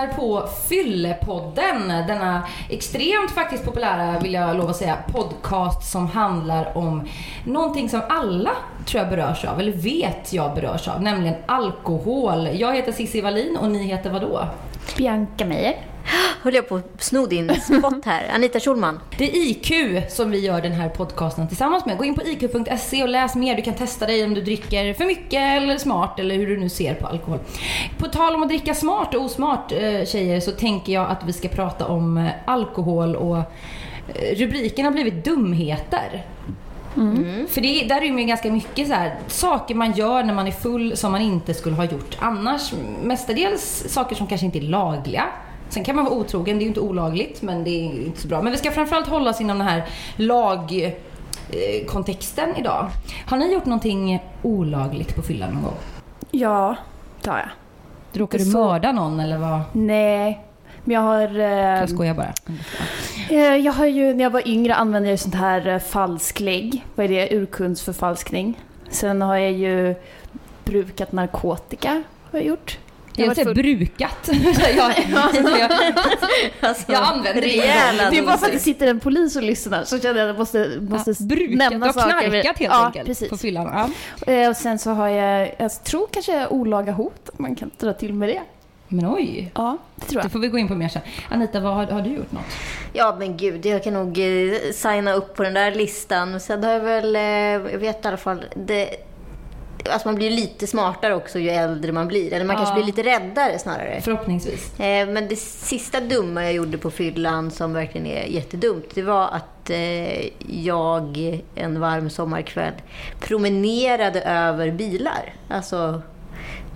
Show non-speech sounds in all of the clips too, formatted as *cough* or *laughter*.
lyssnar på Fyllepodden. Denna extremt faktiskt populära, vill jag lova att säga, podcast som handlar om någonting som alla tror jag berörs av, eller vet jag berörs av, nämligen alkohol. Jag heter Cissi Wallin och ni heter vadå? Bianca Meijer. Höll jag på att sno din spot här. Anita Schulman. Det är IQ som vi gör den här podcasten tillsammans med. Gå in på iq.se och läs mer. Du kan testa dig om du dricker för mycket eller smart eller hur du nu ser på alkohol. På tal om att dricka smart och osmart eh, tjejer så tänker jag att vi ska prata om eh, alkohol och eh, rubriken har blivit dumheter. Mm. För det, där rymmer ju ganska mycket så här, saker man gör när man är full som man inte skulle ha gjort annars. Mestadels saker som kanske inte är lagliga. Sen kan man vara otrogen, det är ju inte olagligt men det är inte så bra. Men vi ska framförallt hålla oss inom den här lagkontexten idag. Har ni gjort någonting olagligt på fyllan någon gång? Ja, det har jag. Du Så- mörda någon eller vad? Nej, men jag har... eh, Jag skojar bara. eh, jag har ju, när jag var yngre använde jag sånt här eh, falsklägg. Vad är det? Urkundsförfalskning. Sen har jag ju brukat narkotika. Har jag gjort. Jag har säger full- brukat. *laughs* jag, jag, Alltså, jag använder det. Det är bara för att det sitter en polis och lyssnar så känner jag att jag måste, måste ja, brukat. Du nämna har saker. knarkat helt ja, enkelt Precis. på fyllan. Ja. Eh, Och sen så har jag, jag tror kanske olaga hot, man kan dra till med det. Men oj. Ja, det tror Det jag. får vi gå in på mer sen. Anita, vad har, har du gjort något? Ja men gud, jag kan nog eh, signa upp på den där listan. Sen har jag väl, eh, jag vet i alla fall, det, alltså man blir lite smartare också ju äldre man blir. Eller man kanske Ja. blir lite räddare snarare. Förhoppningsvis. Eh, Men det sista dumma jag gjorde på fyllan som verkligen är jättedumt, det var att eh, jag en varm sommarkväll promenerade över bilar. Alltså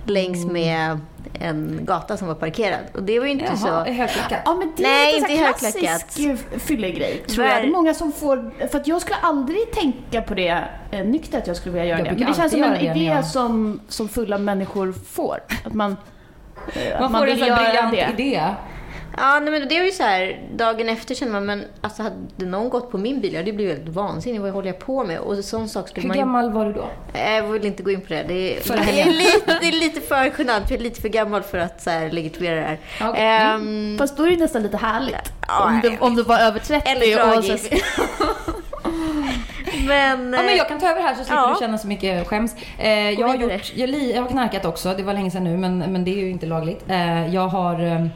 längs med en gata som var parkerad. Och det var ju inte Jaha, så... högklackat. Ja men det Nej, är inte högklackat. klassisk eh, fyllegrej tror jag. Det är många som får, för att jag skulle aldrig tänka på det eh, nykter att jag skulle vilja göra Jag det. Men det känns som en idé jag- som, som fulla människor får. Att man, eh, att Man får en här göra briljant idé. Ja, nej, men det var ju så här, dagen efter kände man, men alltså hade någon gått på min bil, jag hade blivit helt vansinnig. Vad håller jag på med? Och sån sak skulle Hur man gammal var du då? Jag vill inte gå in på det. Det är, det är, lite, det är lite för genant, för jag är lite för gammal för att så här, legitimera det här. Ja, okej. Ehm, Fast då är det nästan lite härligt. Ja, om, du, om du var över 30 Eller tragiskt. *laughs* men... Ja, men jag kan ta över här så slipper Ja. du känna så mycket skäms. Eh, jag, har gjort, jag, jag har knarkat också, det var länge sedan nu men, men det är ju inte lagligt. Eh, jag har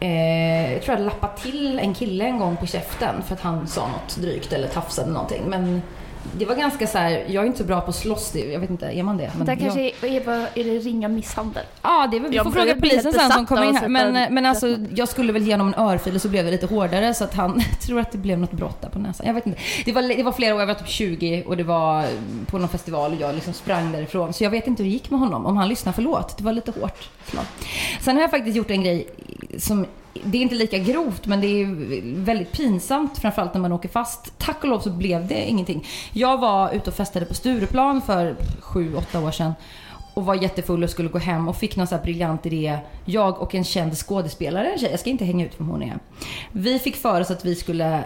eh, jag tror jag lappat till en kille en gång på käften för att han sa något drygt eller tafsade någonting. Men det var ganska så här, jag är inte så bra på att slåss, det- jag vet inte, är man det? Men jag, kanske är, är, är det ringa misshandel. Ja, det är vi Jag får fråga jag polisen sen som kommer in här. Men, en men alltså, jag skulle väl ge honom en örfil och så blev det lite hårdare så att han *laughs* tror att det blev något brott där på näsan. Jag vet inte. Det var, det var flera år, jag var typ 20 och det var på någon festival och jag liksom sprang därifrån. Så jag vet inte hur det gick med honom. Om han lyssnar, förlåt. Det var lite hårt. Sen har jag faktiskt gjort en grej som det är inte lika grovt men det är väldigt pinsamt framförallt när man åker fast. Tack och lov så blev det ingenting. Jag var ute och festade på Stureplan för sju, åtta år sedan och var jättefull och skulle gå hem och fick någon så här briljant idé. Jag och en känd skådespelare, jag ska inte hänga ut vem hon är. Vi fick för oss att vi skulle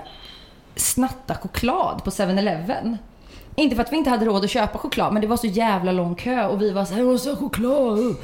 snatta choklad på 7-Eleven. Inte för att vi inte hade råd att köpa choklad, men det var så jävla lång kö och vi var så här, jag måste ha choklad.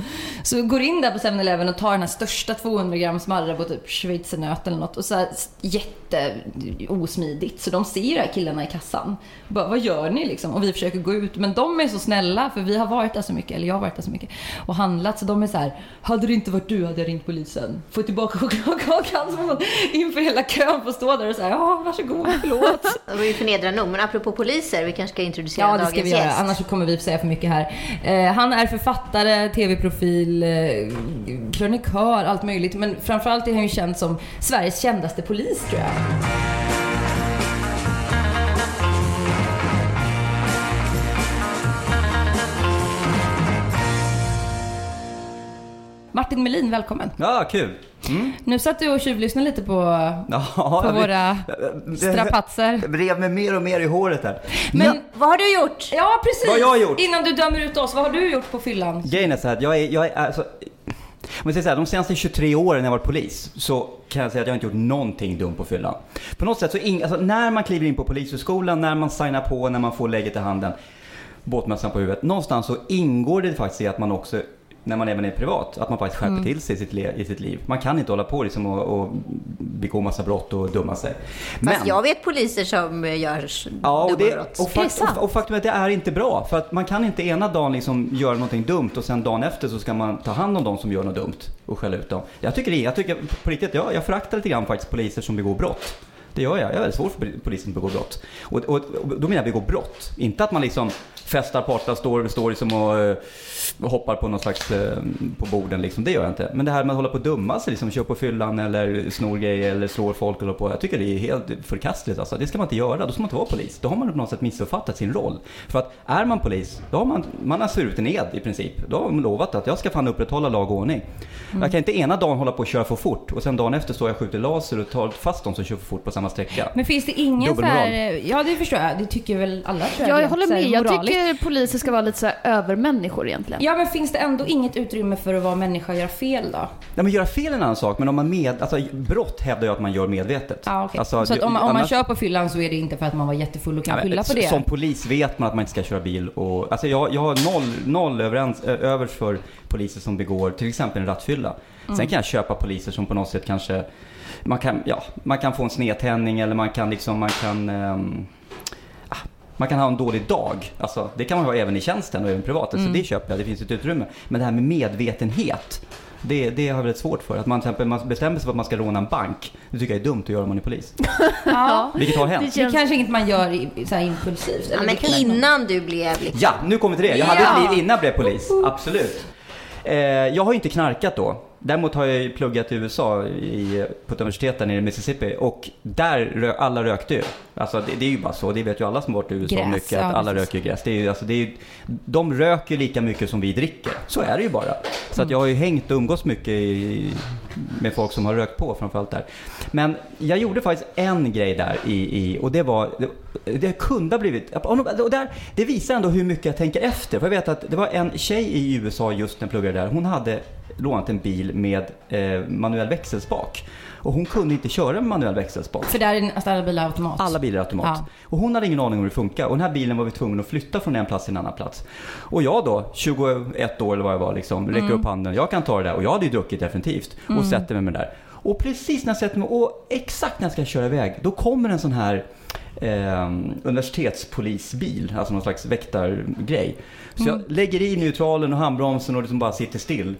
Så vi går in där på 7-Eleven och tar den här största 200 grams Marabou, typ schweizernöt eller något och så här jätteosmidigt. Så de ser ju de här killarna i kassan. Bara, vad gör ni liksom? Och vi försöker gå ut, men de är så snälla för vi har varit där så mycket, eller jag har varit där så mycket och handlat så de är så här, hade det inte varit du hade jag ringt polisen. Få tillbaka *laughs* chokladkakan. Så man inför hela kön får stå där och säga, ja varsågod, förlåt. *laughs* Det var ju förnedrande nog, men apropå poliser, vi kanske ska introducera Ja, det dagens ska vi göra. gäst. Annars så kommer vi säga för mycket här. Eh, han är författare, tv-profil, eh, krönikör, allt möjligt. Men framförallt är han ju känd som Sveriges kändaste polis, tror jag. Martin Melin, välkommen. Ja, kul. Mm. Nu satt du och tjuvlyssnade lite på, Ja, på våra strapatser. Jag rev mig mer och mer i håret här. Men, Ja, Vad har du gjort? ja precis! Vad har jag gjort? Innan du dömer ut oss, vad har du gjort på fyllan? grejen är så här, att jag är, jag är alltså, om jag säger så här, de senaste 23 åren när jag varit polis så kan jag säga att jag inte gjort någonting dumt på fyllan. På något sätt så, in, alltså, när man kliver in på polishögskolan, när man signar på, när man får lägget i handen, båtmössan på huvudet. Någonstans så ingår det faktiskt i att man också när man även är privat, att man faktiskt skärper Mm. till sig i sitt, i sitt liv. Man kan inte hålla på liksom och, och begå massa brott och dumma sig. Fast jag vet poliser som eh, gör Ja, och, dumma det, brott. och, fakt, och, och faktum är att det är inte bra. För att man kan inte ena dagen liksom göra någonting dumt och sen dagen efter så ska man ta hand om de som gör något dumt och skälla ut dem. Jag tycker, det, jag tycker på riktigt, jag, jag föraktar lite grann faktiskt poliser som begår brott. Det gör jag. Jag är väldigt svårt för poliser som begår brott. Och, och, och då menar jag begå brott. Inte att man liksom festar, partar, står, står liksom och, eh, hoppar på någon slags, eh, på borden liksom. Det gör jag inte. Men det här med att hålla på och dumma sig, liksom, kör på fyllan eller snor grejer eller slår folk eller på. Jag tycker det är helt förkastligt alltså. Det ska man inte göra. Då ska man inte vara polis. Då har man på något sätt missuppfattat sin roll. För att är man polis, då har man, man har svurit en ed i princip. Då har man lovat att jag ska fan upprätthålla lag och ordning. Jag kan inte ena dagen hålla på och köra för fort och sen dagen efter står jag och skjuter laser och tar fast de som kör för fort på samma sträcka. Men finns det ingen så här, ja det förstår jag, det tycker väl alla tror Ja, jag håller med. Jag tycker poliser ska vara lite så här övermänniskor egentligen. Ja men finns det ändå inget utrymme för att vara människa och göra fel då? Ja, men göra fel är en annan sak, men om man med, alltså, brott hävdar jag att man gör medvetet. Ja, okej. Alltså, så att om, man- om man kör på fyllan så är det inte för att man var jättefull och kan Ja, skylla på det? Som polis vet man att man inte ska köra bil och, alltså jag, jag har noll, noll överens, övers för poliser som begår till exempel en rattfylla. Mm. Sen kan jag köpa poliser som på något sätt kanske, man kan, ja, man kan få en snedtändning eller man kan liksom, man kan ah, man kan ha en dålig dag. Alltså, det kan man ha även i tjänsten och även privat. Mm. Det köper jag, det finns ett utrymme. Men det här med medvetenhet, det, det har jag väldigt svårt för. Att man till exempel man bestämmer sig för att man ska råna en bank. Det tycker jag är dumt att göra om man är polis. *laughs* Ja. Vilket har hänt. Det Det känns- kanske inget man gör i, så här impulsivt. Ja, men det kan- innan du blev liksom... Ja, nu kommer vi till det. Jag hade Ja. ett liv innan jag blev polis. Absolut. Eh, jag har ju inte knarkat då. Däremot har jag ju pluggat i USA i, på ett universitet där nere i Mississippi och där rö, alla rökte ju. Alltså det, det är ju bara så, det vet ju alla som varit i USA Gräs, mycket, ja, att alla precis. röker gräs. Det är ju, alltså, det är ju, de röker lika mycket som vi dricker. Så är det ju bara. Så att jag har ju hängt och umgås mycket i, med folk som har rökt på framförallt där. Men jag gjorde faktiskt en grej där i, i och det var, det, det kunde ha blivit, och där, det visar ändå hur mycket jag tänker efter. För jag vet att det var en tjej i USA just när jag pluggade där, hon hade lånat en bil med eh, manuell växelspak. Och hon kunde inte köra med manuell växelspak. För där är nästan alla bilar automat. Alla bilar är automat. Ja. Och hon hade ingen aning om hur det funkar. Och den här bilen var vi tvungna att flytta från en plats till en annan plats. Och jag då, 21 år eller vad jag var, liksom, räcker Mm. upp handen. Jag kan ta det där. Och jag hade ju druckit definitivt. Och sätter mig med det där. Och precis när jag sätter mig, och exakt när jag ska köra iväg, då kommer en sån här eh, universitetspolisbil, alltså någon slags väktargrej. Så Mm. jag lägger i neutralen och handbromsen och liksom bara sitter still.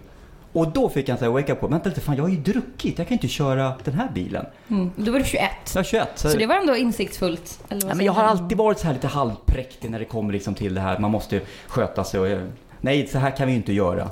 Och då fick sån här wake up call. Vänta lite, fan jag har ju druckit. Jag kan inte köra den här bilen. Mm. Då var du 21. Jag är 21. Så det var ändå insiktsfullt. Eller vad Ja, men jag har alltid varit så här lite halvpräktig när det kommer liksom till det här. Man måste sköta sig och... Nej, så här kan vi ju inte göra.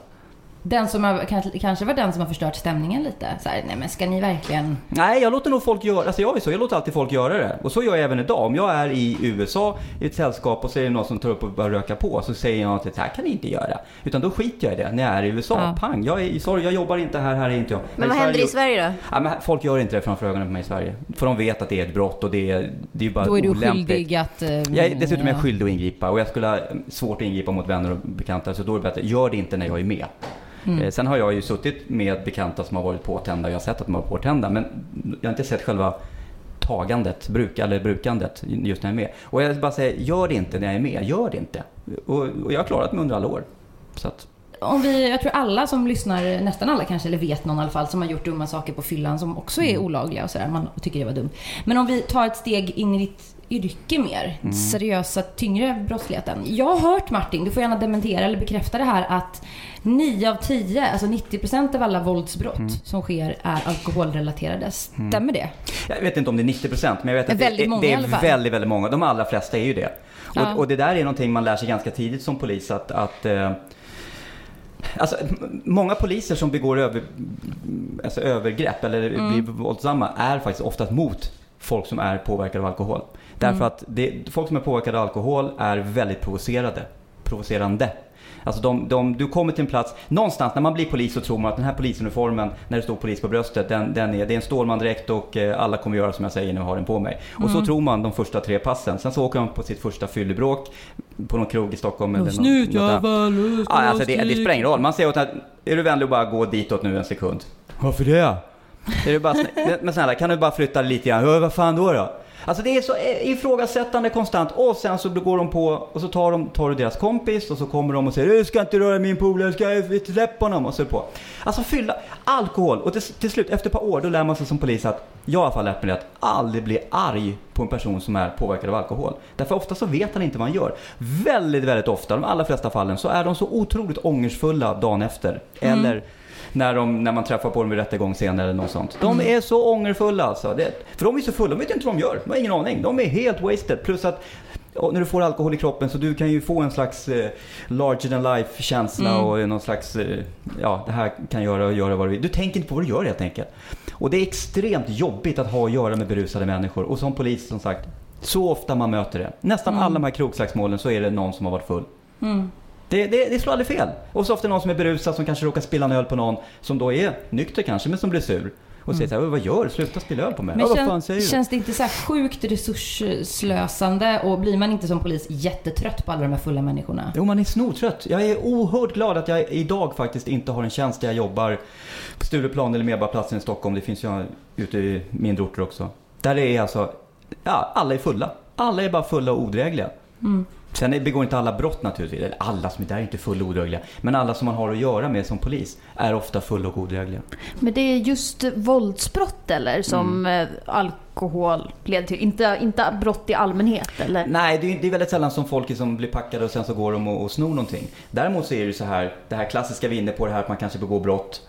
Den som har, kanske, var den som har förstört stämningen lite. Så här, nej men ska ni verkligen... Nej, jag låter nog folk göra Alltså jag är så, jag låter alltid folk göra det. Och så gör jag även idag. Om jag är i USA i ett sällskap och så är det någon som tar upp och börjar röka på. Så säger jag att det här kan ni inte göra. Utan då skiter jag i det när jag är i USA. Ja. Pang, jag är, sorry, jag jobbar inte här, här är inte jag. Men vad händer i Sverige då? Ja, men folk gör inte det framför ögonen på mig i Sverige. För de vet att det är ett brott och det är, det är bara Då är du olämpligt. skyldig att... eh, Jag är, dessutom är jag ja. skyldig att ingripa och jag skulle ha svårt att ingripa mot vänner och bekanta så då är det bättre, gör det inte när jag är med. Mm. Eh, Sen har jag ju suttit med bekanta som har varit påtända och jag har sett att de har varit påtända men jag har inte sett själva tagandet, bruk, eller brukandet just när jag är med. Och jag bara säga, gör det inte när jag är med, gör det inte. Och, och jag har klarat mig under alla år. Så att, Om vi, jag tror alla som lyssnar, nästan alla kanske, eller vet någon i alla fall, som har gjort dumma saker på fyllan som också är olagliga och sådär. Man tycker det var dumt. Men om vi tar ett steg in i ditt yrke mer, Mm. seriösa, tyngre brottsligheten. Jag har hört Martin, du får gärna dementera eller bekräfta det här, att 9 av 10, alltså 90% av alla våldsbrott Mm. som sker är alkoholrelaterade. Stämmer det? Jag vet inte om det är 90% men jag vet att Väldigt det, många det är väldigt, väldigt många. De allra flesta är ju det. Ja. Och, och det där är någonting man lär sig ganska tidigt som polis att, att eh, Alltså, många poliser som begår över, alltså, övergrepp eller Mm. blir våldsamma är faktiskt oftast mot folk som är påverkade av alkohol. Därför Mm. att det, folk som är påverkade av alkohol är väldigt provocerade. Provocerande. Alltså de, de, du kommer till en plats, någonstans när man blir polis så tror man att den här polisuniformen, när det står polis på bröstet, den, den är, det är en Stålmandräkt och eh, alla kommer göra som jag säger när jag har den på mig. Och Mm. så tror man de första tre passen. Sen så åker man på sitt första fyllebråk på någon krog i Stockholm. eller något- något annat. Ja, alltså det, det spelar ingen roll. Man säger åt att är du vänlig att bara gå ditåt nu en sekund? Varför det? Är det bara, snä- men snälla, kan du bara flytta lite grann? Ja, vad fan då då? Alltså det är så eh, ifrågasättande konstant och sen så går de på och så tar, de, tar du deras kompis och så kommer de och säger du ska inte röra min polare, ska jag släppa honom och så på. Alltså fylla, alkohol och till, till slut efter ett par år då lär man sig som polis att jag har i alla fall lärt mig att aldrig bli arg på en person som är påverkad av alkohol. Därför ofta så vet han inte vad han gör. Väldigt, väldigt ofta, de allra flesta fallen, så är de så otroligt ångersfulla dagen efter. Eller när, de, när man träffar på dem vid rättegångsscener eller något sånt. De är så ångerfulla alltså. Det, för de är så fulla, de vet inte vad de gör. De har ingen aning. De är helt wasted. Plus att när du får alkohol i kroppen så du kan ju få en slags eh, larger than life känsla Mm. och någon slags, eh, ja det här kan göra och göra vad du vill. Du tänker inte på vad du gör helt enkelt. Och det är extremt jobbigt att ha att göra med berusade människor. Och som polis som sagt, så ofta man möter det. Nästan Mm. alla de här krogslagsmålen så är det någon som har varit full. Mm. Det, det, det slår aldrig fel. Och så ofta någon som är berusad som kanske råkar spilla en öl på någon som då är nykter kanske men som blir sur. Och säger så här, vad gör du? Sluta spilla öl på mig. Mm. Men ja, fan känns, det inte så här sjukt resursslösande och blir man inte som polis jättetrött på alla de här fulla människorna? Jo, man är snortrött. Jag är oerhört glad att jag idag faktiskt inte har en tjänst där jag jobbar på Stureplan eller Medborgarplatsen i Stockholm. Det finns ju ute i mindre orter också. Där är alltså, ja, alla är fulla. Alla är bara fulla och odrägliga. Mm. Sen begår inte alla brott naturligtvis. Eller alla som är där är inte fulla och odrägliga. Men alla som man har att göra med som polis är ofta fulla och odrägliga. Men det är just våldsbrott eller som Mm. eh, alkohol leder till? Inte, inte brott i allmänhet eller? Nej, det är, det är väldigt sällan som folk som blir packade och sen så går de och, och snor någonting. Däremot så är det ju så här, det här klassiska vi är inne på det här att man kanske begår brott.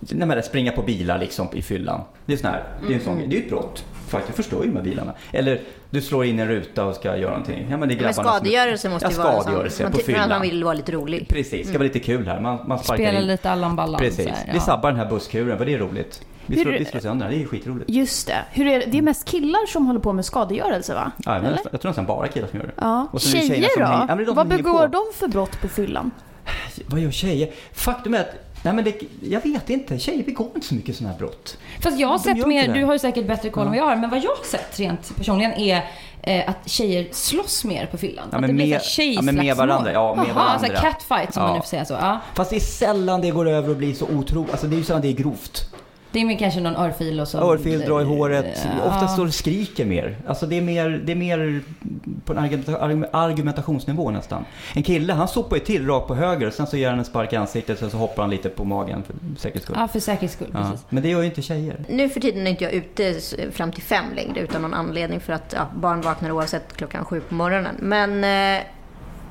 Nej springa på bilar liksom i fyllan. Det är sån här, det är en sån, det är ett brott. Faktiskt, förstör ju de här bilarna. Eller du slår in en ruta och ska göra någonting. Ja men det är Men som- skadegörelse måste ja, ju vara skadegörelse man på för fyllan. man vill vara lite rolig. Precis, det ska vara lite kul här. Man, man sparkar Spela in. lite Allan Ballan. Precis, här, vi ja. sabbar den här busskuren för det är roligt. Vi Hur- slår, vi slår sönder den, det är skitroligt. Just det. Hur är det? det är mest killar som håller på med skadegörelse va? Ja, men Eller? jag tror nästan bara killar som gör det. Ja. Och Tjejer som då? hänger- ja, de Vad begår på. de för brott på fyllan? Vad gör tjejer? Faktum är att, nej men det, jag vet inte. Tjejer begår inte så mycket sådana här brott. Fast jag har sett mer, du har ju säkert bättre koll än vad jag har, men vad jag har sett rent personligen är eh, att tjejer slåss mer på fyllan. Ja, att det blir med- ja, men med tjejslagsmål. varandra, ja, med Jaha, varandra. så här catfight som Ja. man nu får säga så. Ja. Fast det är sällan det går över och blir så otroligt. Alltså det är ju sällan det är grovt. Det är mer kanske någon örfil och så. Örfil, dra i håret. Ja. Oftast står det skriker mer. Alltså det är mer, det är mer på en argumenta- arg- argumentationsnivå nästan. En kille, han sopar ju till rakt på höger och sen så ger han en spark i ansiktet och så hoppar han lite på magen för säkerhets skull. Ja, för säkerhets skull. Ja. Precis. Men det gör ju inte tjejer. Nu för tiden är inte jag ute fram till fem längre utan någon anledning för att ja, barn vaknar oavsett klockan sju på morgonen. Men eh,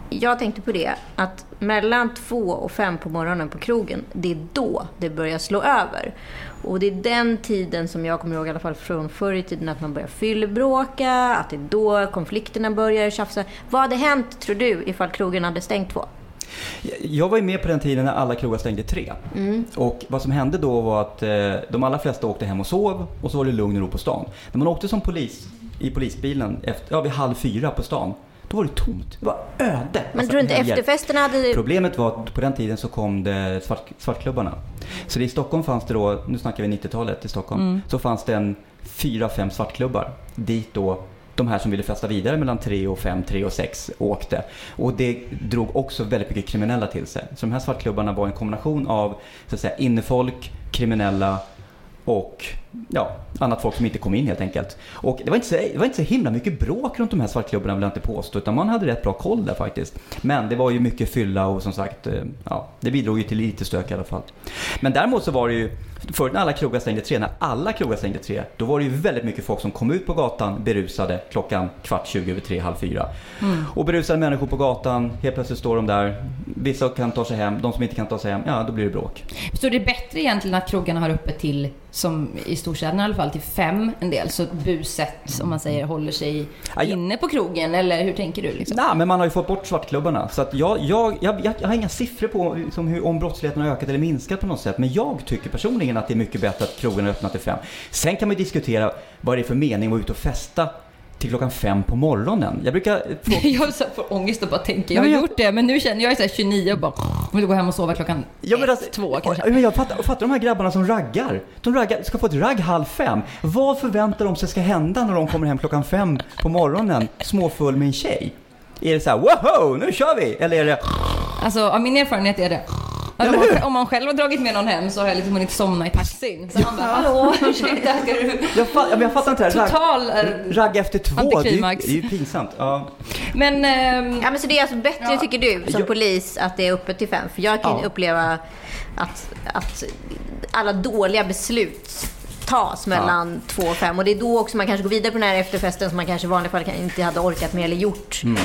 jag tänkte på det att mellan två och fem på morgonen på krogen, det är då det börjar slå över. Och det är den tiden som jag kommer ihåg i alla fall från förr i tiden att man börjar fyllebråka, att det är då konflikterna börjar tjafsa. Vad hade hänt tror du ifall krogen hade stängt två? Jag var ju med på den tiden när alla krogar stängde tre. Och vad som hände då var att eh, de allra flesta åkte hem och sov och så var det lugn och ro på stan. När man åkte som polis i polisbilen efter, ja, vid halv fyra på stan, då var det tomt. Det var öde. Men Alltså, tror du inte efterfesterna hade... Problemet var att på den tiden så kom det svart, svartklubbarna. Så i Stockholm fanns det då, nu snackar vi 90-talet i Stockholm, så fanns det en fyra, fem svartklubbar. Dit då de här som ville festa vidare mellan 3 och 5, 3 och 6 åkte. Och det drog också väldigt mycket kriminella till sig. Så de här svartklubbarna var en kombination av så att säga, innefolk, kriminella och ja, annat folk som inte kom in helt enkelt. Och det var, inte så, det var inte så himla mycket bråk runt de här svartklubbarna vill jag inte påstå, utan man hade rätt bra koll där faktiskt. Men det var ju mycket fylla och som sagt, eh, ja, det bidrog ju till lite stök i alla fall. Men däremot så var det ju, förut när alla krogar stängde tre, när alla krogar stängde tre, då var det ju väldigt mycket folk som kom ut på gatan berusade klockan kvart 20 över tre, halv fyra. Och berusade människor på gatan, helt plötsligt står de där, vissa kan ta sig hem, de som inte kan ta sig hem, ja då blir det bråk. Så det är bättre egentligen att krogarna har uppe till, som i storstäderna i alla fall, till fem en del. Så buset, om man säger, håller sig Ja, jag- inne på krogen. Eller hur tänker du? Liksom? Nej, men man har ju fått bort svartklubbarna. Så att jag, jag, jag, jag, har inga siffror på liksom, hur, om brottsligheten har ökat eller minskat på något sätt. Men jag tycker personligen att det är mycket bättre att krogen är öppna till fem. Sen kan man ju diskutera vad det är för mening att vara ute och festa till klockan fem på morgonen. Jag brukar... Få, *laughs* Jag får ångest och bara tänker, jag har jag- gjort det, men nu känner jag är så här 29 och bara vill gå hem och sova klockan Ja, men ett, alltså, två kanske. Men jag fattar, fattar de här grabbarna som raggar. De raggar, ska få ett ragg halv fem. Vad förväntar de sig ska hända när de kommer hem klockan fem på morgonen småfull med en tjej? Är det så här, woho, nu kör vi? Eller är det, Alltså av min erfarenhet är det Om, man, om man själv har dragit med någon hem så har jag liksom hunnit somna i taxin. Så han bara, hallå, ursäkta, ska du... Jag, fa- ja, men jag fattar inte det här. Total... eh, Ragg, ragg efter två, det är, ju, det är ju pinsamt. Ja. Men... ehm, Ja, men så det är alltså bättre, Ja. tycker du, som Jag- polis, att det är öppet till fem? För jag kan Ja. uppleva att, att alla dåliga beslut tas mellan två och fem. Och det är då också man kanske går vidare på den här efterfesten som man kanske i vanliga fall inte hade orkat med eller gjort. Mm.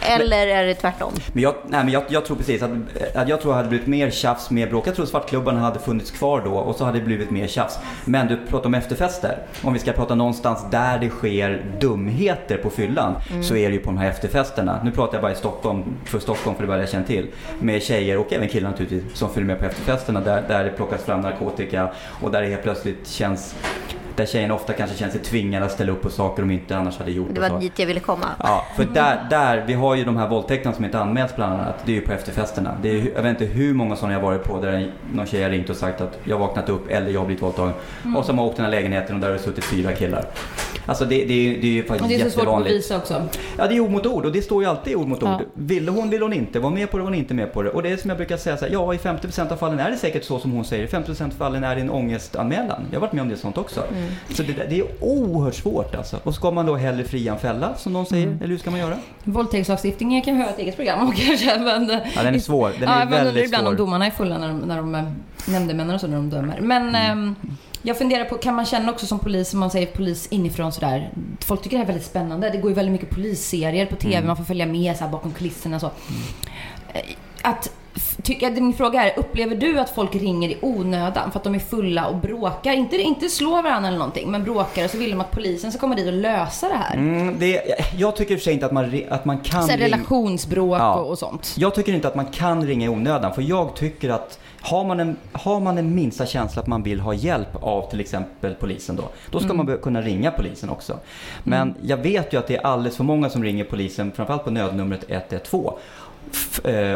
Eller är det tvärtom? Men, jag, nej, men jag, jag tror precis att, att jag tror det hade blivit mer tjafs, mer bråk. Jag tror svartklubbarna hade funnits kvar då och så hade det blivit mer tjafs. Men du pratar om efterfester. Om vi ska prata någonstans där det sker dumheter på fyllan så är det ju på de här efterfesterna. Nu pratar jag bara i Stockholm, för Stockholm för det är bara jag känner till. Med tjejer och även killar naturligtvis som följer med på efterfesterna där, där det plockas fram narkotika och där det helt plötsligt känns us. Där tjejerna ofta kanske känner sig tvingade att ställa upp på saker de inte annars hade gjort. Det var dit jag ville komma. Ja, för där, där, vi har ju de här våldtäkterna som inte anmäls bland annat. Det är ju på efterfesterna. Det är, jag vet inte hur många sådana jag har varit på där någon tjej har ringt och sagt att jag har vaknat upp eller jag har blivit våldtagen. Och så har åkt till den här lägenheten och där har det suttit fyra killar. Alltså det, det, är, ju- det är ju och faktiskt det är så svårt att jättevanligt. bevisa också. Ja, det är ord mot ord och det står ju alltid ord mot Ja. ord. Ville hon, ville hon inte. Var med på det, var hon inte med på det. Och det är som jag brukar säga så här, ja i 50% av fallen är det säkert så som hon säger. I 50% av fallen är det en ångestanmälan. Jag har varit med om det sånt också. Så det, där- det är oerhört svårt alltså. Och ska man då hellre fria än fälla som de säger? Eller hur ska man göra? Våldtäktslagstiftningen kan vi ha ett eget program om *laughs* kanske. Men, Ja, den är svår. Den är ja, väldigt ibland svår. om domarna är fulla när de, när de eh, nämndemännen och så när de dömer. Men ehm, jag funderar på, kan man känna också som polis, som man säger polis inifrån sådär. Folk tycker det här är väldigt spännande. Det går ju väldigt mycket polisserier på TV, Mm. man får följa med så bakom kulisserna och så. Eh, Att, tycker, min fråga är, upplever du att folk ringer i onödan för att de är fulla och bråkar? Inte, inte slår varandra eller någonting, men bråkar och så vill de att polisen ska komma dit och lösa det här. Mm, det, jag tycker i och för sig inte att man, att man kan Så här, ringa- relationsbråk Ja. och, och sånt. Jag tycker inte att man kan ringa i onödan för jag tycker att har man, en, har man en minsta känsla att man vill ha hjälp av till exempel polisen då, då ska man be- kunna ringa polisen också. Men jag vet ju att det är alldeles för många som ringer polisen, framförallt på nödnumret 112 f- eh,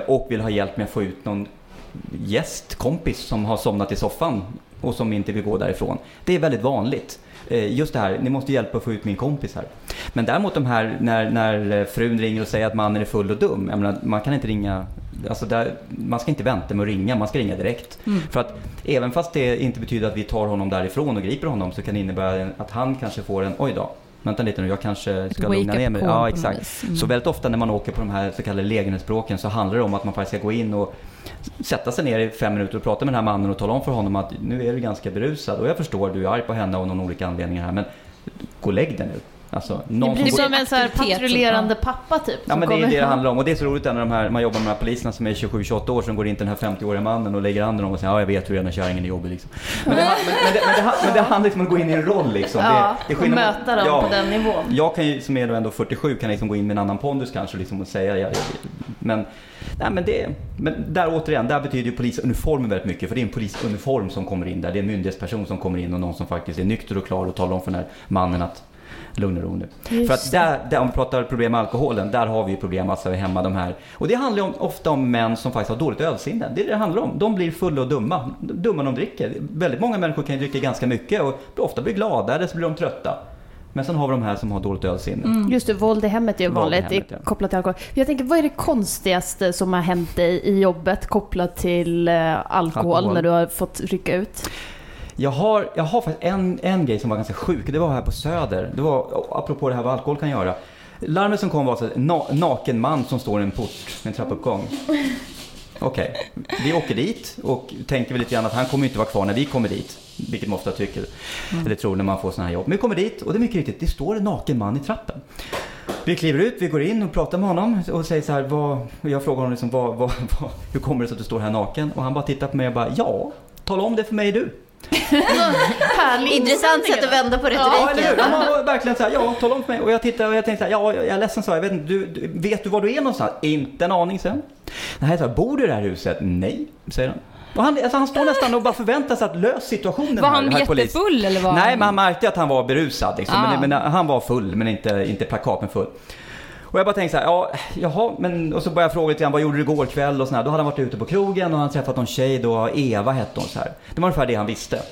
och vill ha hjälp med att få ut någon gäst, kompis som har somnat i soffan och som inte vill gå därifrån. Det är väldigt vanligt. Eh, Just det här, ni måste hjälpa att få ut min kompis här. Men däremot de här när, när eh, frun ringer och säger att mannen är full och dum. Menar, man kan inte ringa, alltså där, man ska inte vänta med att ringa, man ska ringa direkt. För att även fast det inte betyder att vi tar honom därifrån och griper honom så kan det innebära att han kanske får en, oj då, vänta lite nu, jag kanske ska wake lugna ner mig. Ja, exakt. Mm. Så väldigt ofta när man åker på de här så kallade lägenhetsbråken så handlar det om att man faktiskt ska gå in och sätta sig ner i fem minuter och prata med den här mannen och tala om för honom att nu är du ganska berusad och jag förstår du är arg på henne av någon olika anledningar här men gå och lägg dig nu. Alltså, Det någon blir som som en så här patrullerande pappa typ. Ja men det är det det handlar om och det är så roligt när de här, man jobbar med de här poliserna som är 27-28 år som går in till den här 50-åriga mannen och lägger handen om och säger ja jag vet hur den här kärringen är jobbig liksom. Men det, men, men, det, men, det, men det handlar liksom om att gå in i en roll liksom. Ja, det, det och möta dem ja, på den nivån. Jag kan ju, som är då ändå 47, kan liksom gå in med en annan pondus kanske liksom och säga, jag, men, nej, men, det, men där återigen, där betyder ju polisuniformen väldigt mycket. För det är en polisuniform som kommer in där. Det är en myndighetsperson som kommer in och någon som faktiskt är nykter och klar och talar om för den här mannen att lugn och ro nu. Just För att där, där, om vi pratar problem med alkoholen, där har vi ju problem alltså hemma de här. Och det handlar om, ofta om män som faktiskt har dåligt ölsinne. Det är det det handlar om. De blir fulla och dumma. Dumma de dricker. Väldigt många människor kan ju dricka ganska mycket och ofta blir glada eller så blir de trötta. Men sen har vi de här som har dåligt ölsinne. Just det, våld i hemmet är ju vanligt hemmet, ja. kopplat till alkohol. Jag tänker, vad är det konstigaste som har hänt dig i jobbet kopplat till eh, alkohol, Alkohol. när du har fått rycka ut? Jag har, jag har faktiskt en, en grej som var ganska sjuk. Det var här på Söder. Det var apropå det här vad alkohol kan göra. Larmet som kom var så att na, naken man som står i en port, en trappuppgång. Okej, vi åker dit och tänker väl lite grann att han kommer inte vara kvar när vi kommer dit. Vilket man ofta tycker, eller tror när man får sådana här jobb. Men vi kommer dit och det är mycket riktigt, det står en naken man i trappen. Vi kliver ut, vi går in och pratar med honom och säger så här, vad, jag frågar honom liksom, vad, *laughs* vad, hur kommer det sig att du står här naken? Och han bara tittar på mig och bara, ja, tala om det för mig du. Härlig Intressant sätt att vända på Ja, eller hur? retoriken. Han var verkligen så här, ja, tala om för mig. Och jag tittade och jag tänkte så här, ja, jag är ledsen så jag vet inte, du, du, vet du var du är någonstans? Inte en aning sen. Nej, så här, bor du i det här huset? Nej, säger han. Och han, alltså han står nästan och bara förväntar sig att lösa situationen Var här, han polis. jättefull eller var Nej, men han märkte att han var berusad. Liksom. Ah. Men, men han var full, men inte, inte plakaten full. Och jag bara tänkte så här, ja, jaha, men och så började jag fråga lite grann, vad gjorde du igår kväll och sådär. Då hade han varit ute på krogen och han träffat någon tjej då, Eva hette hon så här. Det var ungefär det han visste.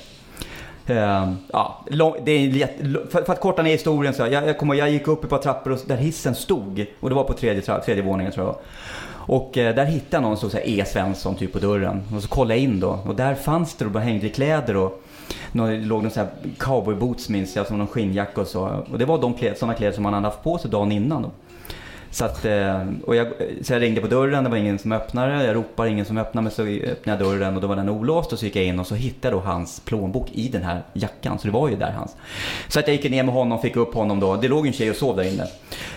Uh, ja, lång, det är jätte, för, för att korta ner historien så, jag, jag, kom, jag gick upp ett par trappor och, där hissen stod och det var på tredje, tra- tredje våningen tror jag. Och eh, där hittade jag någon som stod E. Svensson typ på dörren. Och så kollade jag in då och där fanns det då bara hängde i kläder och någon, det låg någon sån här cowboyboots minns jag, som någon skinnjacka och så. Och det var de kläder, sådana kläder som man hade haft på sig dagen innan då. Så, att, eh, och jag, så jag ringde på dörren, det var ingen som öppnade. Jag ropar, ingen som öppnar. Men så öppnade jag dörren och då var den olåst och så gick jag in och så hittade jag då hans plånbok i den här jackan. Så det var ju där hans. Så att jag gick ner med honom, fick upp honom då. Det låg en tjej och sov där inne.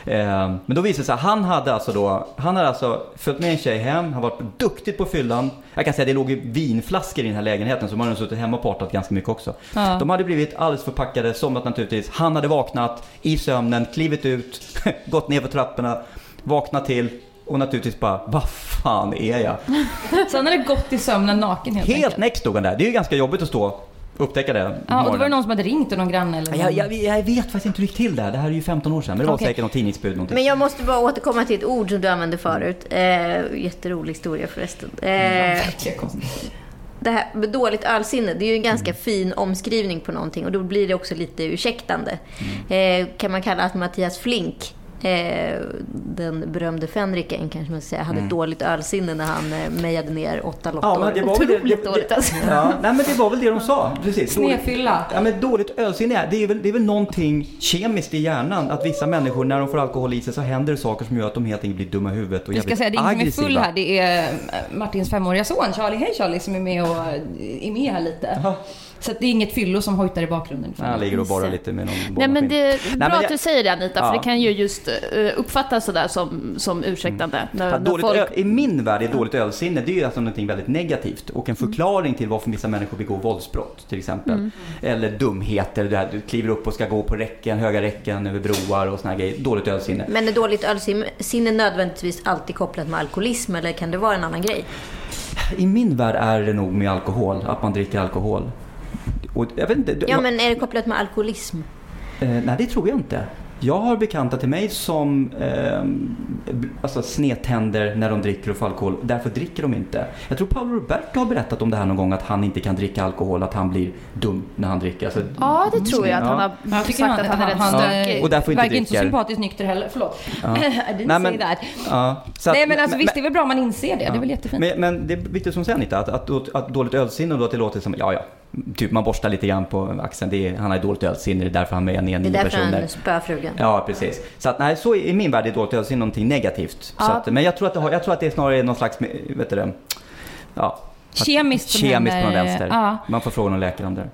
Eh, men då visade det sig att han hade alltså då, han hade alltså följt med en tjej hem, han var duktig på fyllan. Jag kan säga att det låg ju vinflaskor i den här lägenheten så man hade suttit hemma och partat ganska mycket också. Ja. De hade blivit alldeles förpackade, somnat naturligtvis. Han hade vaknat i sömnen, klivit ut, *laughs* gått ner för trapporna, vaknat till och naturligtvis bara, vad fan är jag? *laughs* Så han hade gått i sömnen naken helt, Helt näck stod han där. Det är ju ganska jobbigt att stå och upptäcka det. Ja, och då var det någon som hade ringt och någon granne eller jag, jag, jag vet faktiskt inte hur det gick till där. Det här är ju 15 år sedan. Men det var Okej. säkert något tidningsbud någonting. Men jag måste bara återkomma till ett ord som du använde förut. Eh, jätterolig historia förresten. Eh, Verkligen konstigt. det här med dåligt ölsinne, det är ju en ganska fin omskrivning på någonting och då blir det också lite ursäktande. Eh, kan man kalla att Mattias Flink, eh, den berömde fänriken kanske man ska säga, hade dåligt ölsinne när han eh, mejade ner åtta lottor. Ja, men det var väl det- Otroligt det- dåligt alltså. Ja, nej men det var väl det de sa. Precis. Dåligt- Snedfylla. Ja men dåligt ölsinne, är- det är, väl, det är väl någonting kemiskt i hjärnan. Att vissa människor när de får alkohol i sig så händer det saker som gör att de helt enkelt blir dumma i huvudet och Vi ska jävligt säga det är ingen som är aggressiva. full här. Det är eh, Martins femåriga son Charlie. Hej Charlie som är med och är med här lite. Jaha. Så att det är inget fyllo som hojtar i bakgrunden. Ja, Han ligger och borrar lite med någon Nej men det är Nej, bra men att jag- du säger det Anita, Ja. för det kan ju just eh, uppfattas sådär som, som ursäktande. När, Ja, när dåligt folk... öl, I min värld är dåligt ölsinne det är ju alltså någonting väldigt negativt och en förklaring till varför vissa människor begår våldsbrott till exempel. Eller dumheter, det här, du kliver upp och ska gå på räcken, höga räcken över broar och såna här grejer. Dåligt ölsinne. Men är dåligt ölsinne nödvändigtvis alltid kopplat med alkoholism eller kan det vara en annan grej? I min värld är det nog med alkohol, att man dricker alkohol. Och jag vet inte, Ja, men är det kopplat med alkoholism? Eh, nej, det tror jag inte. Jag har bekanta till mig som eh, alltså snedtänder när de dricker och får alkohol. Därför dricker de inte. Jag tror Paolo Roberto har berättat om det här någon gång att han inte kan dricka alkohol, att han blir dum när han dricker. Alltså, Ja, det tror jag att han Ja. har Jag tycker sagt att han är rätt han, stökig. eh, Och därför inte verkar inte så sympatiskt nykter heller. Förlåt. Ja. *laughs* I Nej, men- ja, så att- Nej men alltså visst, det är väl bra om man inser det. Det är väl jättefint. Men, men det är viktigt som säger Anita, att, att, att dåligt ölsinne och då att det låter som, ja ja, typ man borstar lite grann på axeln, är, han har dåligt ölsinne, det är därför han är ner Det är nio därför personer. han spöar frugan. Ja, precis. Så att, nej, så i min värld är dåligt ölsinne någonting negativt. Så Ja. att, men jag tror, att det har, jag tror att det är snarare är någon slags, vet du det, ja, Kemiskt kemiskt på händer- vänster. Ja. Man får fråga någon läkare om det.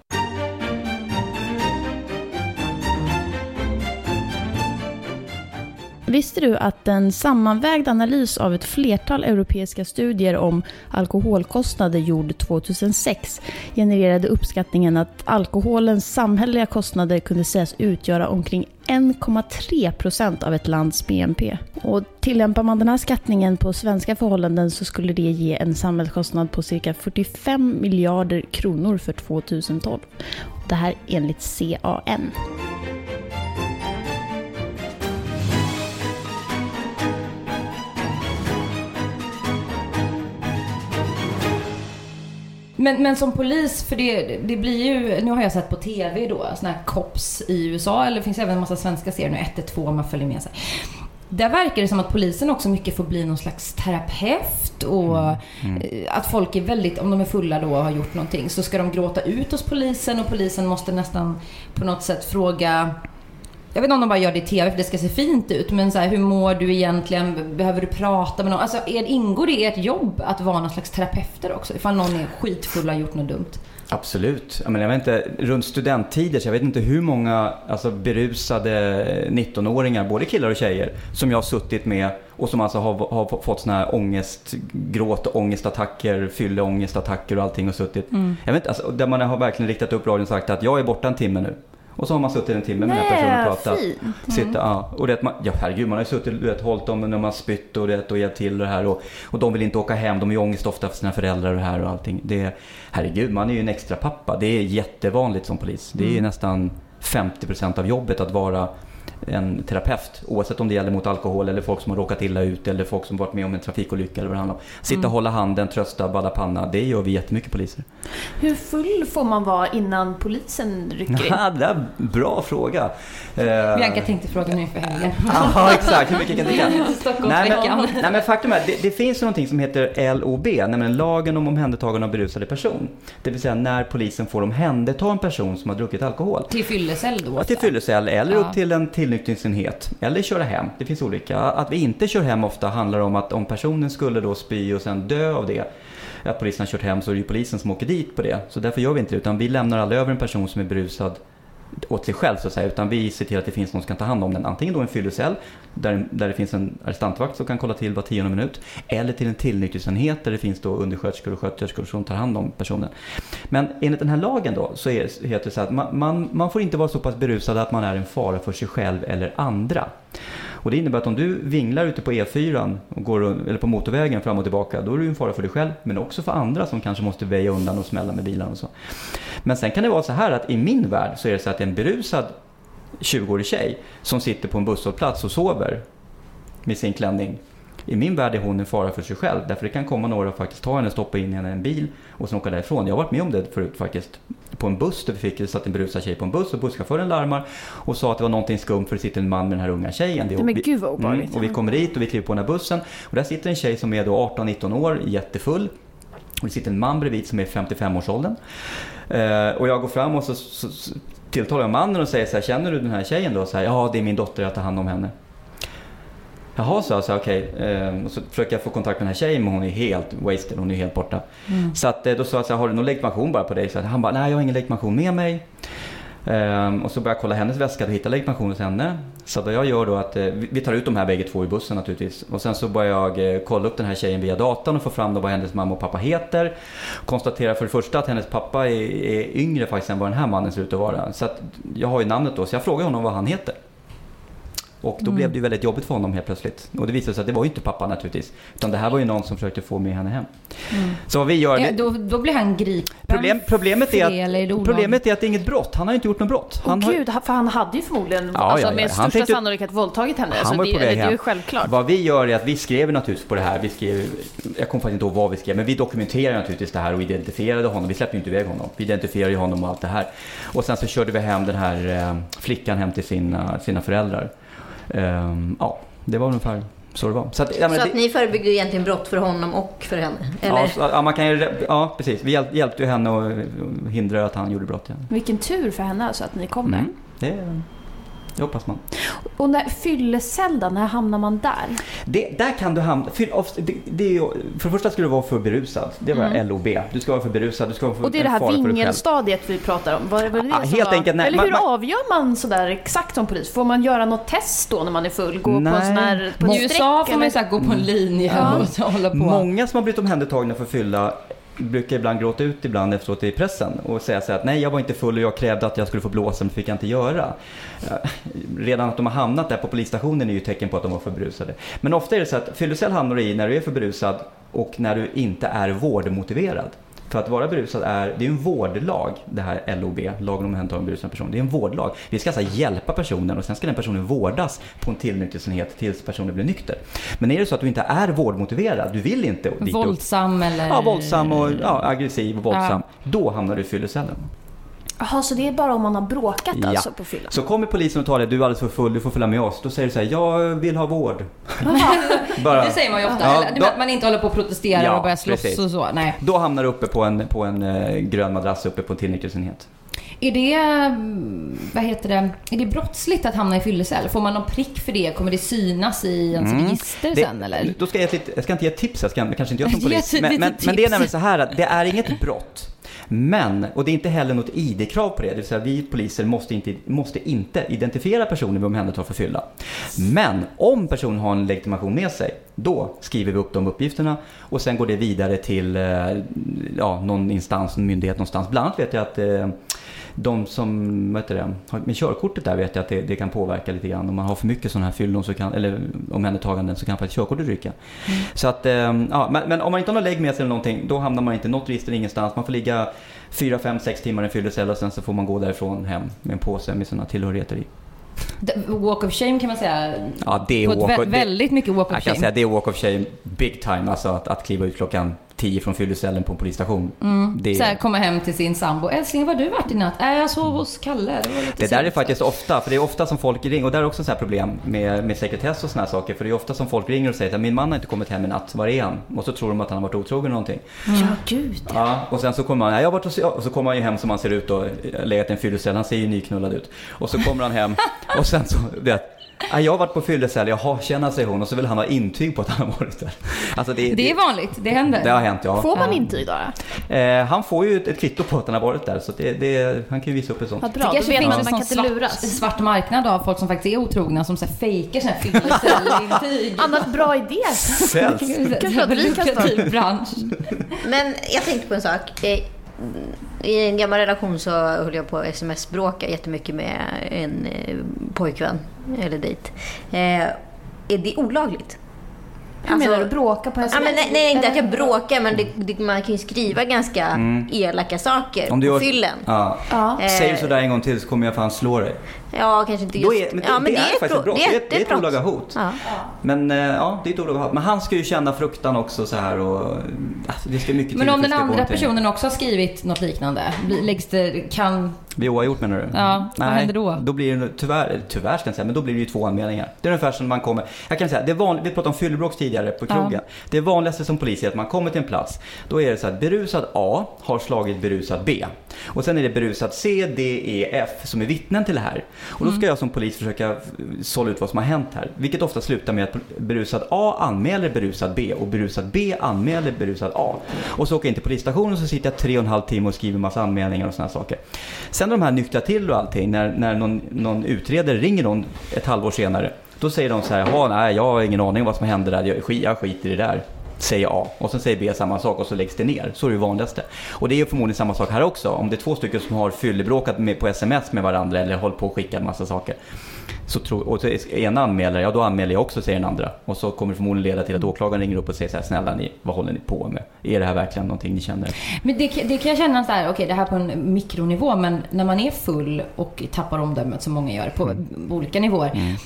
Visste du att en sammanvägd analys av ett flertal europeiska studier om alkoholkostnader gjord 2006 genererade uppskattningen att alkoholens samhälleliga kostnader kunde sägas utgöra omkring 1,3 procent av ett lands BNP. Och tillämpar man den här skattningen på svenska förhållanden så skulle det ge en samhällskostnad på cirka 45 miljarder kronor för 2012. Det här enligt CAN. Men, men som polis, för det, det blir ju, nu har jag sett på TV då, såna här cops i USA, eller det finns även en massa svenska serier nu, 112 om man följer med sig. Där verkar det som att polisen också mycket får bli någon slags terapeut och eh, att folk är väldigt, om de är fulla då och har gjort någonting, så ska de gråta ut hos polisen och polisen måste nästan på något sätt fråga jag vet inte om de bara gör det i TV för det ska se fint ut, men så här, hur mår du egentligen? Behöver du prata med någon? Alltså, är, ingår det i ert jobb att vara någon slags terapeuter också? Ifall någon är skitfull och har gjort något dumt? Absolut. Jag, menar, jag vet inte, runt studenttider, så jag vet inte hur många alltså, berusade 19-åringar, både killar och tjejer, som jag har suttit med och som alltså har, har fått såna här ångest, gråt och ångestattacker, fylleångestattacker och allting och suttit. Jag vet inte, alltså, där man har verkligen riktat upp radion och sagt att jag är borta en timme nu. Och så har man suttit en timme med den här personen och pratat. fint. Sitta, ja. Och det, man, ja herregud, man har ju suttit du vet, hållit dem när man har spytt och, det, och hjälpt till och det här. Och, och de vill inte åka hem, de har ju ångest ofta för sina föräldrar och det här och allting. Det, herregud, man är ju en extra pappa. Det är jättevanligt som polis. Det är ju nästan 50% av jobbet att vara en terapeut. Oavsett om det gäller mot alkohol eller folk som har råkat illa ut eller folk som varit med om en trafikolycka eller vad det handlar om. Sitta och hålla handen, trösta, bada panna. Det gör vi jättemycket poliser. Hur full får man vara innan polisen rycker in? Ja, *laughs* det är en bra fråga. Eh, Bianca tänkte fråga nu inför helgen. *laughs* Ja, exakt. Hur mycket kan dricka? *laughs* Nej men, nej men faktum är, det, det finns någonting som heter LOB, nämligen lagen om omhändertagande av berusade person. Det vill säga när polisen får omhänderta en person som har druckit alkohol. Till fyllecell då? Ja, till fyllecell eller Ja. upp till en tillnyktringsenhet. Eller köra hem. Det finns olika. Att vi inte kör hem ofta handlar om att om personen skulle då spy och sen dö av det. Att polisen har kört hem så är det ju polisen som åker dit på det. Så därför gör vi inte det. Utan vi lämnar aldrig över en person som är berusad åt sig själv så att säga. Utan vi ser till att det finns någon som kan ta hand om den. Antingen då en fyllecell där, där det finns en arrestantvakt som kan kolla till var tionde minut. Eller till en tillnyktringsenhet där det finns då undersköterskor och sköterskor som tar hand om personen. Men enligt den här lagen då så är, heter det så att man, man, man får inte vara så pass berusad att man är en fara för sig själv eller andra. Och det innebär att om du vinglar ute på E4 och går, eller på motorvägen fram och tillbaka, då är du en fara för dig själv, men också för andra som kanske måste väja undan och smälla med bilarna och så. Men sen kan det vara så här att i min värld så är det så att en berusad 20-årig tjej som sitter på en busshållplats och sover med sin klänning. I min värld är hon en fara för sig själv. Därför det kan komma några och faktiskt ta henne, stoppa in henne i en bil och sen åka därifrån. Jag har varit med om det förut faktiskt. På en buss där vi fick, satt en berusad tjej på en buss och busschauffören larmar och sa att det var någonting skumt för det sitter en man med den här unga tjejen. Det, Men gud vad obehagligt. Mm, och vi kommer dit och vi kliver på den här bussen och där sitter en tjej som är då 18-19 år, jättefull. Och det sitter en man bredvid som är 55-årsåldern. Eh, och jag går fram och så, så, så tilltalar jag mannen och säger så här, känner du den här tjejen då? Så här, ja, det är min dotter, jag tar hand om henne. Jaha, så jag, så okej. Eh, och så försöker jag få kontakt med den här tjejen men hon är helt wasted, hon är helt borta. Så att, eh, då sa jag så här, har du någon legitimation bara på dig? Så att han bara, nej jag har ingen legitimation med mig. Ehm, och så börjar jag kolla hennes väska och hitta legitimation hos henne. Så vad jag gör då att eh, vi vi tar ut de här bägge två i bussen naturligtvis. Och sen så börjar jag eh, kolla upp den här tjejen via datorn och få fram då vad hennes mamma och pappa heter. Konstaterar för det första att hennes pappa är, är yngre faktiskt än vad den här mannen ser ut att vara. Så att jag har ju namnet då, så jag frågar honom vad han heter. Och då blev det ju väldigt jobbigt för honom helt plötsligt. Och det visade sig att det var ju inte pappa naturligtvis. Utan det här var ju någon som försökte få med henne hem. Så vad vi gör... Ja, det- då, då blir han gripen Problem, problemet, är det, är det att, olagligt? problemet är att det är inget brott. Han har inte gjort något brott. Han har, gud, för han hade ju förmodligen Ja, alltså, ja, ja. med Han största tänkte- sannolikhet våldtagit henne. Han så var det, på väg det är ju hem. självklart. Vad vi gör är att vi skrev naturligtvis på det här. Vi skrev, jag kommer faktiskt inte ihåg vad vi skrev, men vi dokumenterade naturligtvis det här och identifierade honom. Vi släppte ju inte iväg honom. Vi identifierade ju honom och allt det här. Och sen så körde vi hem den här eh, flickan hem till sina, sina föräldrar. Ehm, ja, det var ungefär så det var. Så att, ja, men Så det- att ni förebyggde egentligen brott för honom och för henne? Eller? Ja, så, ja, man kan ju, ja, precis. Vi hjälp, hjälpte ju henne och hindrade att han gjorde brott. Ja. Vilken tur för henne alltså att ni kom. Mm, det, det hoppas man. Och när fyllecell då, när hamnar man där? Det, där kan du hamna. För, of- det, det är ju, för det första ska du vara för berusad. Det var LOB. Du ska vara för berusad. Du ska vara för Mm. Och det är det här vingelstadiet vi pratar om. Var, var det det Ja, som helt var... enkelt, nej, Eller hur man- avgör man sådär exakt som polis? Får man göra något test då när man är full? Gå på Nej. en sån här... På I USA får man eller? ju gå på en linje Ja. och hålla på. Många som har blivit omhändertagna för fylla brukar ibland gråta ut ibland efteråt i pressen och säga så här att nej jag var inte full och jag krävde att jag skulle få blåsa men det fick jag inte göra. Redan att de har hamnat där på polisstationen är ju tecken på att de var för berusade. Men ofta är det så att fyllecell hamnar du i när du är för berusad och när du inte är vårdmotiverad. För att vara berusad är, det är en vårdlag, det här LOB, lagen om omhändertagande av berusad person. Det är en vårdlag. Vi ska alltså hjälpa personen och sen ska den personen vårdas på en tillnyktringsenhet tills personen blir nykter. Men är det så att du inte är vårdmotiverad, du vill inte. Våldsam eller... Ja, våldsam och ja, aggressiv och våldsam. Då hamnar du i fyllecellen. Jaha, så det är bara om man har bråkat Ja. alltså på fyllan? Så kommer polisen och tar dig, du är alldeles för full, du får följa med oss. Då säger du så här, jag vill ha vård. *laughs* Bara, Det säger man ju ofta. Ja, då- att man inte håller på och protesterar Ja, och börjar slåss precis. och så. Nej. då hamnar du uppe på en, på en eh, grön madrass uppe på en tillnyktringsenhet. Är det, mm, vad heter det, är det brottsligt att hamna i fyllecell? Får man någon prick för det? Kommer det synas i ens register Mm. Det- sen eller? Då ska jag, ett jag ska inte ge tips, jag ska kanske inte göra som *laughs* polis. Men, men, men det är nämligen så här att det är inget brott. Men, och det är inte heller något ID-krav på det, det vill säga vi poliser måste inte, måste inte identifiera personer vi omhändertar för fylla. Men om personen har en legitimation med sig, då skriver vi upp de uppgifterna och sen går det vidare till eh, ja, någon instans, en myndighet någonstans. Bland annat vet jag att eh, de som, heter det, med körkortet där vet jag att det, det kan påverka lite grann. Om man har för mycket sådana här fyllon så kan, eller omhändertaganden så kan faktiskt körkortet ryka. Så att, eh, ja, men, men om man inte har någon lägg med sig eller någonting, då hamnar man inte i något register ingenstans. Man får ligga 4, 5, 6 timmar i en fyllecell och sen så får man gå därifrån hem med en påse med sina tillhörigheter i. Walk of shame kan man säga. Ja, det är På walk vä- väldigt mycket walk of jag kan shame. säga det är walk of shame big time, alltså att, att kliva ut klockan 10 från fyllecellen på en polisstation. Det, Så här, komma hem till sin sambo. Älskling, var du varit i natt? Äh, jag sov hos Kalle. Det, Det där är sent." faktiskt ofta, för det är ofta som folk ringer, och där är också så här problem med, med sekretess och såna här saker. För det är ofta som folk ringer och säger att min man har inte kommit hem i natt, var är han? Och så tror de att han har varit otrogen eller någonting. Ja, gud. Ja, och sen så kommer han, "Nej, jag har varit och, se-" och så kommer han ju hem som han ser ut och legat i en fyllecell, han ser ju nyknullad ut. Och så kommer han hem *laughs* och sen så, vet, "Nej, jag har varit på fyllecell, jaha, känna säger hon och så vill han ha intyg på att han har varit där. Alltså det, Det är vanligt, det händer. det har hänt ja. Får man intyg då? då? Eh, han får ju ett, ett kvitto på att han har varit där så det, det, han kan ju visa upp ett sånt. Det bra, då kanske finns att man kan svart, luras. svart marknad av folk som faktiskt är otrogna som så här fejkar här fyllecellintyg. *laughs* Annars bra idé. Säljs. Kanske att vi kan bransch. Men jag tänkte på en sak. Eh, I en gammal relation så höll jag på att sms-bråka jättemycket med en eh, pojkvän eller dejt. Eh, Är det olagligt? Hur menar du? Bråka på Ja, sms? men nej, nej, inte att jag bråkar, men det, det, man kan ju skriva ganska elaka saker Mm. Om du på gör- fyllen. Ja. Ja. Eh, du sådär en gång till så kommer jag fan slå dig. Ja, kanske inte just... är, men ja, det, det, är, faktiskt bro- ett brott. Det är, det är ett olaga hot. Ja. Men eh, ja, det är ett olaga hot. Men han ska ju känna fruktan också så här och... Alltså, det ska mycket Men om den det andra personen också har skrivit något liknande, blir- läggs det, kan... Vid oavgjort menar du? Ja, vad händer då? Då blir det tyvärr, tyvärr ska jag säga, men då blir det ju två anmälningar. Det är ungefär som man kommer, jag kan säga, det är vanligt, vi pratade om fyllebråk tidigare på krogen. Det vanligaste som polis är att man kommer till en plats, då är det så att berusad A har slagit berusad B. Och sen är det berusad C, D, E, F som är vittnen till det här. Och då ska jag som polis försöka sålla ut vad som har hänt här. Vilket ofta slutar med att berusad A anmäler berusad B och berusad B anmäler berusad A. Och så åker jag in till polisstationen och så sitter jag tre och en halv timme och skriver massa anmälningar och sådana saker. Sen när de här nyktrar till och allting, när, när någon, någon utredare ringer någon ett halvår senare, då säger de så här, "Jaha, nej jag har ingen aning om vad som hände där, jag skiter i det där. Säger A och sen säger B samma sak och så läggs det ner. Så är det vanligaste. Och det är ju förmodligen samma sak här också. Om det är två stycken som har fyllebråkat med, på sms med varandra eller hållit på och skickat massa saker. Så tror, och så ena anmäler, ja då anmäler jag också säger den andra. Och så kommer det förmodligen leda till att åklagaren ringer upp och säger så här, snälla ni, vad håller ni på med? Är det här verkligen någonting ni känner? Men det, det kan jag känna så här, okej det här på en mikronivå, men när man är full och tappar omdömet som många gör på olika nivåer.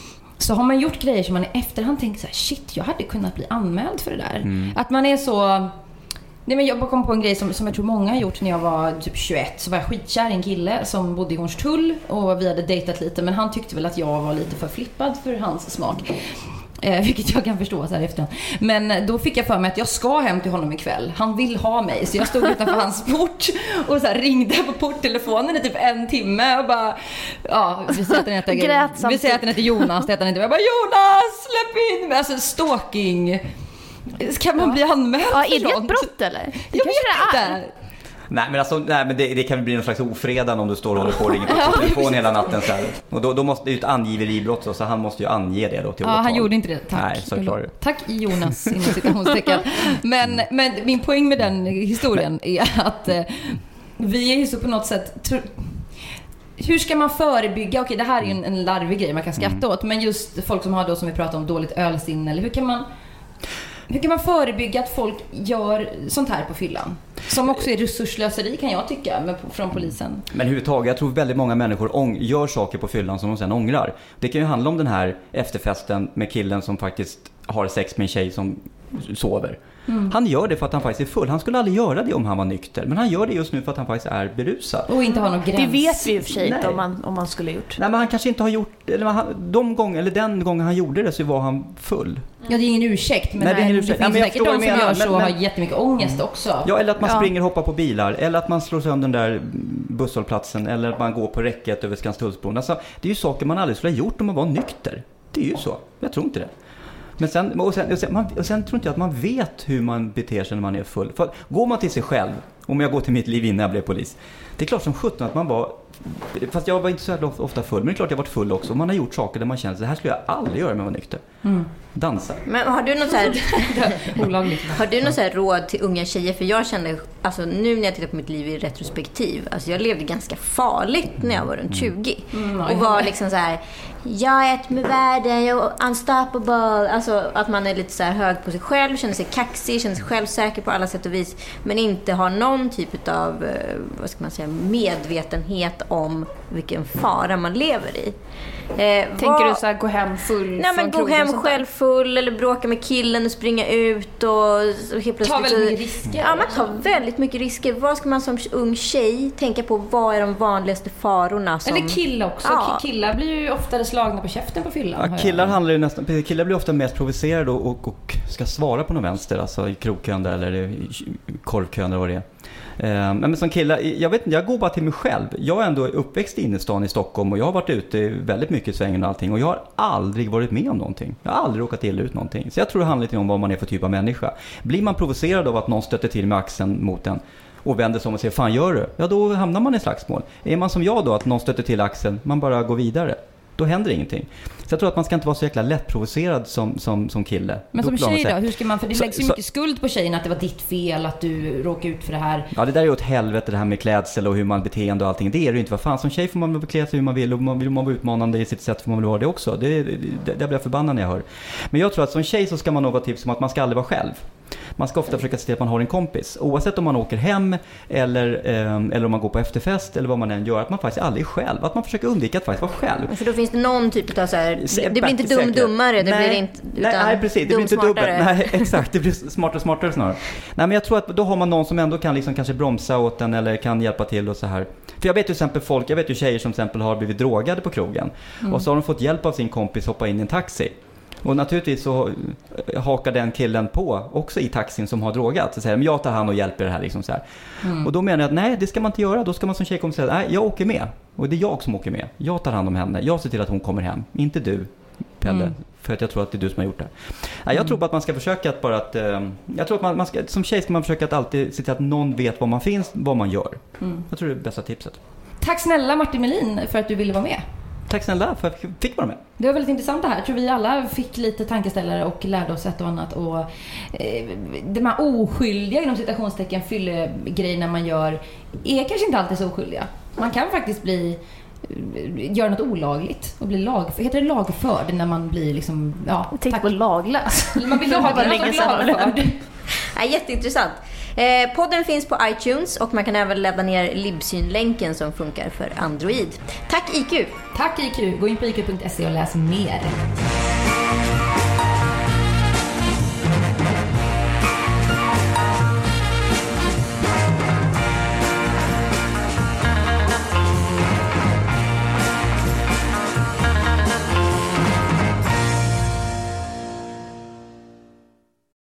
Så har man gjort grejer som man i efterhand tänker så här, shit jag hade kunnat bli anmäld för det där. Att man är så... Nej men jag kom på en grej som, som jag tror många har gjort när jag var typ 21. Så var jag skitkär i en kille som bodde i Hornstull och vi hade dejtat lite men han tyckte väl att jag var lite för flippad för hans smak. Eh, *laughs* vilket jag kan förstå så här i efterhand. Men då fick jag för mig att jag ska hem till honom ikväll. Han vill ha mig. Så jag stod utanför hans *laughs* port och så ringde på porttelefonen i typ en timme och bara... Ja, vi säger att den heter, Grät vi säger att den heter Jonas. Det heter han inte. Jag bara Jonas, släpp in mig! Alltså stalking. Kan man bli anmäld Ja, för är det ett sånt? brott eller? Det Jag vet det är. Nej men alltså, nej, men det, det kan bli någon slags ofredan om du står och håller på och ringer på *laughs* telefon hela natten så här. Och då, då måste det ju ett angiveribrott så, så han måste ju ange det då till Ja, han åtal. gjorde inte det. Tack. Nej, såklart. Tack Jonas, inom citationstecken. *laughs* Men, men min poäng med den historien är att eh, vi är ju så på något sätt... Hur ska man förebygga? Okej, det här är ju en, en larvig grej man kan skratta Mm. åt. Men just folk som har då, som vi pratade om, dåligt ölsinne. Eller hur kan man... Hur kan man förebygga att folk gör sånt här på fyllan? Som också är resurslöseri kan jag tycka, med, från polisen. Men överhuvudtaget, jag tror väldigt många människor ång- gör saker på fyllan som de sen ångrar. Det kan ju handla om den här efterfesten med killen som faktiskt har sex med en tjej som sover. Mm. Han gör det för att han faktiskt är full. Han skulle aldrig göra det om han var nykter. Men han gör det just nu för att han faktiskt är berusad. Och inte ha någon gräns. Det vet vi och för sig inte om man, om man skulle gjort. Nej men han kanske inte har gjort, eller han, de gånger, eller den gången han gjorde det så var han full. Ja, det är ingen ursäkt. Men Nej, det är ingen ursäkt. det Ja, finns men jag säkert de som gör så och men- har jättemycket ångest också. Ja, eller att man Ja. springer och hoppar på bilar, eller att man slår sönder den där busshållplatsen, eller att man går på räcket över Skanstullsbron. Alltså, det är ju saker man aldrig skulle ha gjort om man var nykter. Det är ju så. Jag tror inte det. Men sen, och sen, och sen, man, och sen tror inte jag att man vet hur man beter sig när man är full. För går man till sig själv, om jag går till mitt liv innan jag blev polis. Det är klart som sjutton att man var Fast jag var inte så ofta full, men det är klart jag varit full också. Man har gjort saker där man känner att det här skulle jag aldrig göra om jag var nykter. Dansa. Men har du något så här, *laughs* har du något så här råd till unga tjejer? För jag kände, alltså nu när jag tittar på mitt liv i retrospektiv, alltså jag levde ganska farligt när jag var runt 20. och var liksom så här, jag är ett med världen, jag är unstoppable. Alltså att man är lite så här hög på sig själv, känner sig kaxig, känner sig självsäker på alla sätt och vis. Men inte har någon typ av, eh, vad ska man säga, medvetenhet om vilken fara man lever i. Eh, Tänker vad- du så här, gå hem full Nej men gå hem själv full eller bråka med killen och springa ut och helt plötsligt... Ta väldigt mycket risker. Ja, man tar väldigt mycket risker. Vad ska man som ung tjej tänka på? Vad är de vanligaste farorna? Som... Eller killar också. Ja. Ki- Killar blir ju oftare slagna på käften på fyllan. Ja, killar, handlar ju nästan, killar blir ofta mest provocerade och, och, och ska svara på någon vänster, alltså i krogkön eller i korvkön eller vad det är. Eh, men som kille, jag vet inte, jag går bara till mig själv. Jag är ändå uppväxt i innerstan i Stockholm och jag har varit ute väldigt mycket i svängen och allting och jag har aldrig varit med om någonting. Jag har aldrig råkat illa ut någonting. Så jag tror det handlar lite om vad man är för typ av människa. Blir man provocerad av att någon stöter till med axeln mot en och vänder sig om och säger fan gör du? Ja då hamnar man i slagsmål. Är man som jag då, att någon stöter till axeln, man bara går vidare. Då händer ingenting. Så jag tror att man ska inte vara så jäkla lättprovocerad som, som, som kille. Men som tjej då? Hur ska man, för det läggs ju mycket skuld på tjejen att det var ditt fel att du råkade ut för det här. Ja det där är ju åt helvete det här med klädsel och hur man beteende och allting. Det är det ju inte. Vad fan, som tjej får man väl klä sig hur man vill och man vill man vara utmanande i sitt sätt får man väl vara det också. Det, det, det, det blir jag förbannad när jag hör. Men jag tror att som tjej så ska man nog vara tips om att man ska aldrig vara själv. Man ska ofta försöka se till att man har en kompis. Oavsett om man åker hem eller, eh, eller om man går på efterfest eller vad man än gör. Att man faktiskt aldrig är själv. Att man försöker undvika att faktiskt vara själv. För då finns det någon typ av så här, det blir inte dum dummare, det nej, blir inte, nej, nej, precis. Det blir inte smartare. Nej, *laughs* exakt. Det blir smartare och smartare snarare. Nej, men jag tror att då har man någon som ändå kan liksom kanske bromsa åt den eller kan hjälpa till och så här. För jag vet ju till exempel folk, jag vet ju tjejer som till exempel har blivit drogade på krogen. Och så har de fått hjälp av sin kompis hoppa in i en taxi. Och naturligtvis så eh, hakar den killen på också i taxin som har drogat. Så säger de, jag tar hand och hjälper det här liksom så här. Och då menar jag att nej, det ska man inte göra. Då ska man som tjejkompis säga, nej, jag åker med. Och det är jag som åker med. Jag tar hand om henne. Jag ser till att hon kommer hem. Inte du, Pelle. Mm. För att jag tror att det är du som har gjort det. Nej, jag tror bara att man ska försöka att bara att... eh, jag tror att man, man ska, som tjej ska man försöka att alltid se till att någon vet var man finns, vad man gör. Mm. Jag tror det är det bästa tipset. Tack snälla Martin Melin för att du ville vara med. Tack snälla för att jag fick vara med. Det var väldigt intressant det här. Jag tror vi alla fick lite tankeställare och lärde oss ett och annat. Och, eh, de här oskyldiga, inom citationstecken, fyllegrejerna man gör är kanske inte alltid så oskyldiga. Man kan faktiskt bli eh, göra något olagligt och bli lag, heter det lagförd när man blir liksom, ja, tänkte på laglös. Man blir *laughs* laglös och lagförd. *laughs* Ja, jätteintressant. Eh, podden finns på iTunes och man kan även ladda ner Libsyn-länken som funkar för Android. Tack IQ! Tack IQ, gå in på iq.se och läs mer.